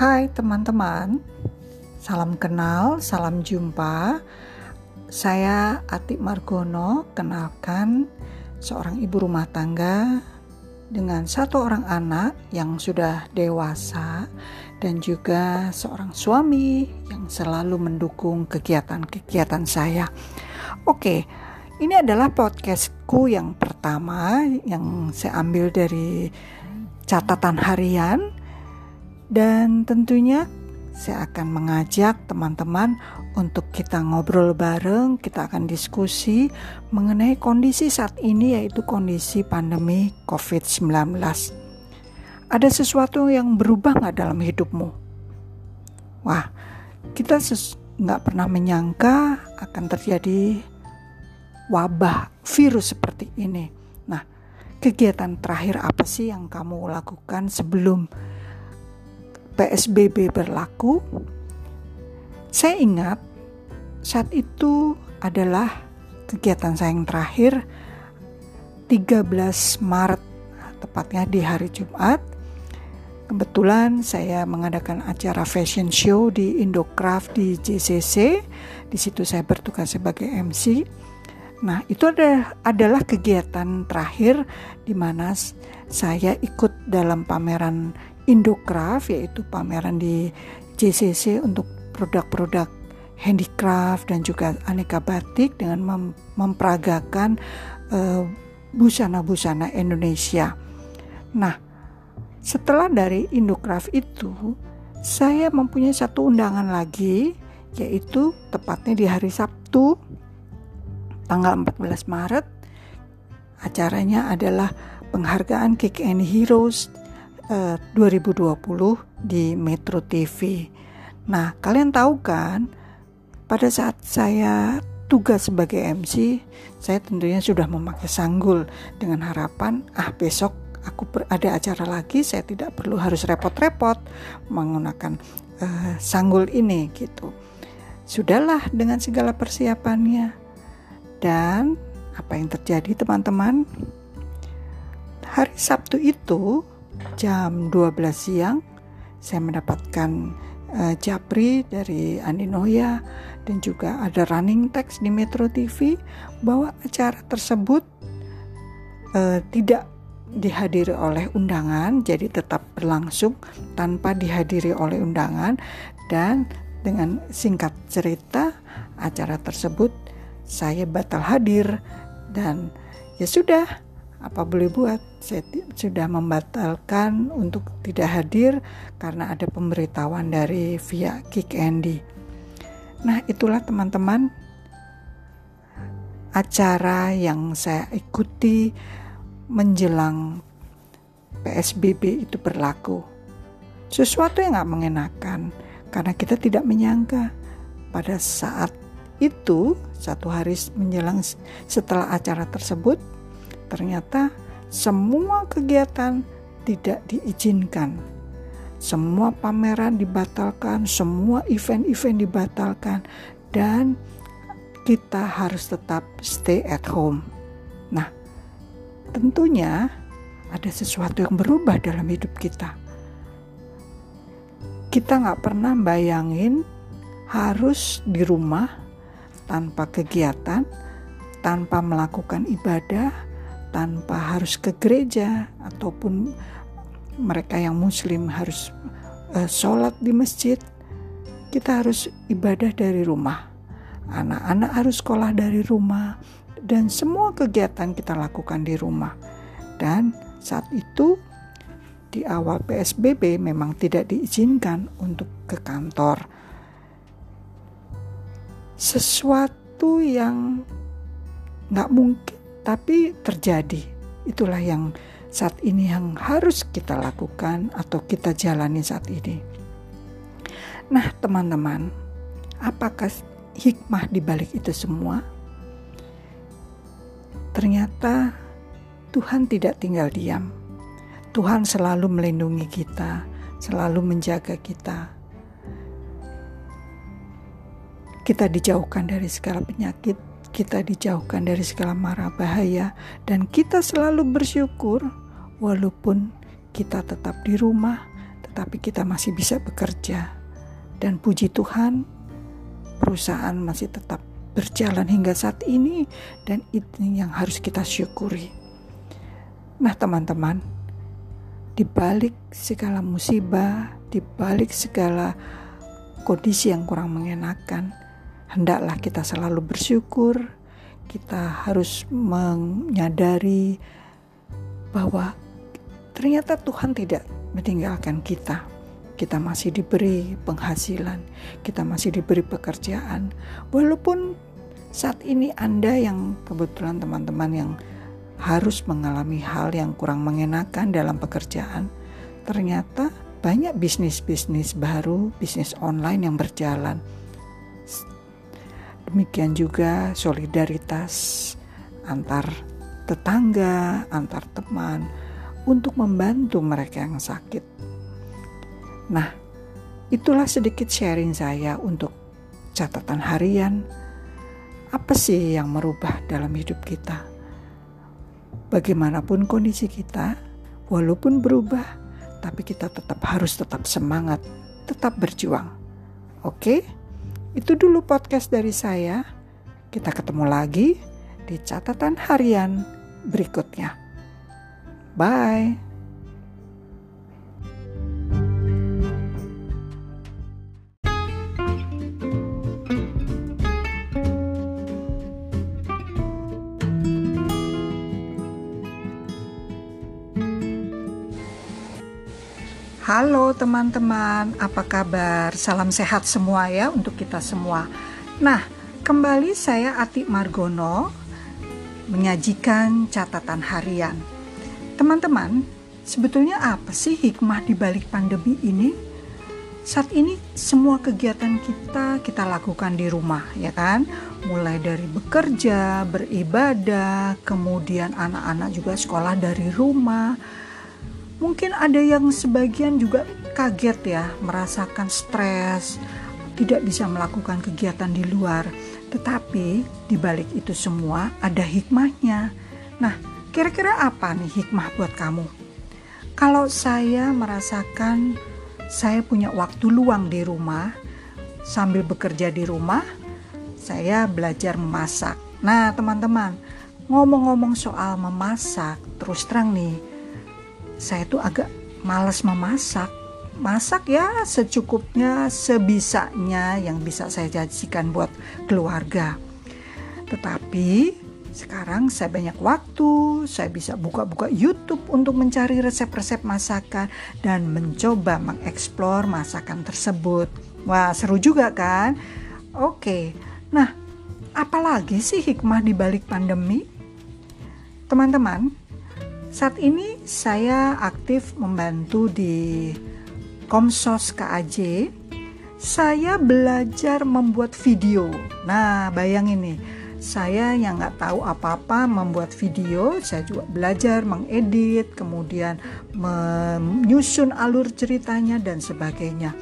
Hai teman-teman, salam kenal, salam jumpa. Saya Atik Margono, kenalkan seorang ibu rumah tangga dengan satu orang anak yang sudah dewasa dan juga seorang suami yang selalu mendukung kegiatan-kegiatan saya. Oke, ini adalah podcastku yang pertama yang saya ambil dari catatan harian dan tentunya saya akan mengajak teman-teman untuk kita ngobrol bareng, kita akan diskusi mengenai kondisi saat ini yaitu kondisi pandemi COVID-19. Ada sesuatu yang berubah nggak dalam hidupmu? Wah, kita nggak pernah menyangka akan terjadi wabah virus seperti ini. Nah, kegiatan terakhir apa sih yang kamu lakukan sebelum PSBB berlaku, saya ingat saat itu adalah kegiatan saya yang terakhir 13 Maret tepatnya di hari Jumat. Kebetulan saya mengadakan acara fashion show di Indocraft di JCC di situ saya bertugas sebagai MC nah itu ada, adalah kegiatan terakhir di mana saya ikut dalam pameran Indocraft yaitu pameran di JCC untuk produk-produk handicraft dan juga aneka batik dengan mem memperagakan eh, busana-busana Indonesia. Nah, setelah dari Indocraft itu, saya mempunyai satu undangan lagi yaitu tepatnya di hari Sabtu tanggal 14 Maret. Acaranya adalah penghargaan Kick and Heroes 2020 eh, di Metro TV. Nah, kalian tahu kan, pada saat saya tugas sebagai MC, saya tentunya sudah memakai sanggul dengan harapan, ah besok aku ada acara lagi, saya tidak perlu harus repot-repot menggunakan uh, sanggul ini gitu. Sudahlah dengan segala persiapannya. Dan apa yang terjadi teman-teman? Hari Sabtu itu jam 12 siang saya mendapatkan uh, japri dari Andi Noya dan juga ada running text di Metro TV bahwa acara tersebut uh, tidak dihadiri oleh undangan jadi tetap berlangsung tanpa dihadiri oleh undangan dan dengan singkat cerita acara tersebut saya batal hadir. Dan ya sudah apa boleh buat? Saya sudah membatalkan untuk tidak hadir karena ada pemberitahuan dari via Kick Andy nah itulah teman-teman acara yang saya ikuti menjelang PSBB itu berlaku. Sesuatu yang gak mengenakan karena kita tidak menyangka pada saat itu satu hari menjelang setelah acara tersebut ternyata semua kegiatan tidak diizinkan. Semua pameran dibatalkan, semua event-event dibatalkan, dan kita harus tetap stay at home. Nah, tentunya ada sesuatu yang berubah dalam hidup kita. Kita nggak pernah bayangin harus di rumah tanpa kegiatan, tanpa melakukan ibadah, tanpa harus ke gereja ataupun mereka yang muslim harus uh, sholat di masjid kita harus ibadah dari rumah. Anak-anak harus sekolah dari rumah dan semua kegiatan kita lakukan di rumah. Dan saat itu di awal PSBB memang tidak diizinkan untuk ke kantor sesuatu yang nggak mungkin tapi terjadi. Itulah yang saat ini yang harus kita lakukan atau kita jalani saat ini. Nah, teman-teman, apakah hikmah di balik itu semua? Ternyata Tuhan tidak tinggal diam. Tuhan selalu melindungi kita, selalu menjaga kita. Kita dijauhkan dari segala penyakit, kita dijauhkan dari segala mara bahaya dan kita selalu bersyukur walaupun kita tetap di rumah tetapi kita masih bisa bekerja. Dan puji Tuhan, perusahaan masih tetap berjalan hingga saat ini dan itu yang harus kita syukuri. Nah, teman-teman, di balik segala musibah, di balik segala kondisi yang kurang mengenakan, hendaklah kita selalu bersyukur. Kita harus menyadari bahwa ternyata Tuhan tidak meninggalkan kita. Kita masih diberi penghasilan, kita masih diberi pekerjaan. Walaupun saat ini Anda yang kebetulan teman-teman yang harus mengalami hal yang kurang mengenakan dalam pekerjaan, ternyata banyak bisnis-bisnis baru, bisnis online yang berjalan. Demikian juga solidaritas antar tetangga, antar teman, untuk membantu mereka yang sakit. Nah, itulah sedikit sharing saya untuk catatan harian. Apa sih yang merubah dalam hidup kita? Bagaimanapun kondisi kita, walaupun berubah, tapi kita tetap harus tetap semangat, tetap berjuang. Oke, itu dulu podcast dari saya. Kita ketemu lagi di catatan harian berikutnya. Bye. Halo teman-teman, apa kabar? Salam sehat semua ya untuk kita semua. Nah, kembali saya Atik Margono menyajikan catatan harian. Teman-teman, sebetulnya apa sih hikmah di balik pandemi ini? Saat ini semua kegiatan kita kita lakukan di rumah, ya kan? Mulai dari bekerja, beribadah, kemudian anak-anak juga sekolah dari rumah. Mungkin ada yang sebagian juga kaget ya, merasakan stres, tidak bisa melakukan kegiatan di luar. Tetapi di balik itu semua ada hikmahnya. Nah, Kira-kira apa nih hikmah buat kamu? Kalau saya merasakan saya punya waktu luang di rumah, sambil bekerja di rumah, saya belajar memasak. Nah, teman-teman, ngomong-ngomong soal memasak, terus terang nih, saya tuh agak males memasak. Masak ya secukupnya, sebisanya yang bisa saya janjikan buat keluarga. Tetapi sekarang saya banyak waktu, saya bisa buka-buka YouTube untuk mencari resep-resep masakan dan mencoba mengeksplor masakan tersebut. Wah, seru juga kan? Oke. Nah, apalagi sih hikmah di balik pandemi? Teman-teman, saat ini saya aktif membantu di Komsos KAJ. Saya belajar membuat video. Nah, bayangin nih saya yang nggak tahu apa-apa membuat video, saya juga belajar mengedit, kemudian menyusun alur ceritanya dan sebagainya.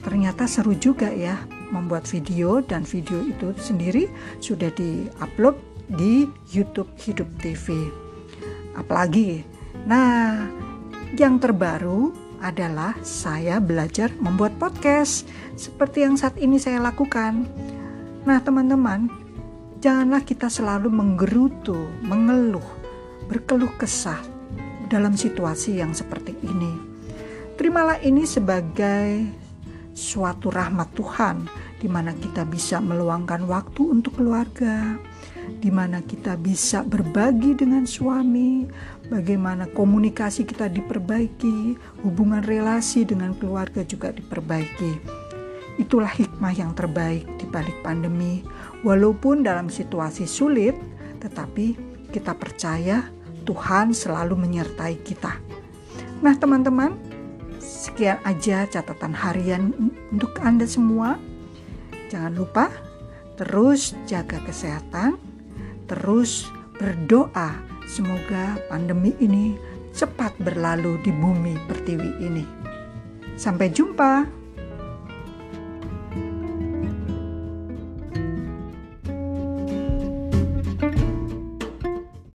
Ternyata seru juga ya membuat video dan video itu sendiri sudah diupload di YouTube Hidup TV. Apalagi, nah yang terbaru adalah saya belajar membuat podcast seperti yang saat ini saya lakukan. Nah, teman-teman, Janganlah kita selalu menggerutu, mengeluh, berkeluh kesah dalam situasi yang seperti ini. Terimalah ini sebagai suatu rahmat Tuhan di mana kita bisa meluangkan waktu untuk keluarga, di mana kita bisa berbagi dengan suami, bagaimana komunikasi kita diperbaiki, hubungan relasi dengan keluarga juga diperbaiki. Itulah hikmah yang terbaik di balik pandemi. Walaupun dalam situasi sulit, tetapi kita percaya Tuhan selalu menyertai kita. Nah, teman-teman, sekian aja catatan harian untuk Anda semua. Jangan lupa terus jaga kesehatan, terus berdoa semoga pandemi ini cepat berlalu di bumi pertiwi ini. Sampai jumpa.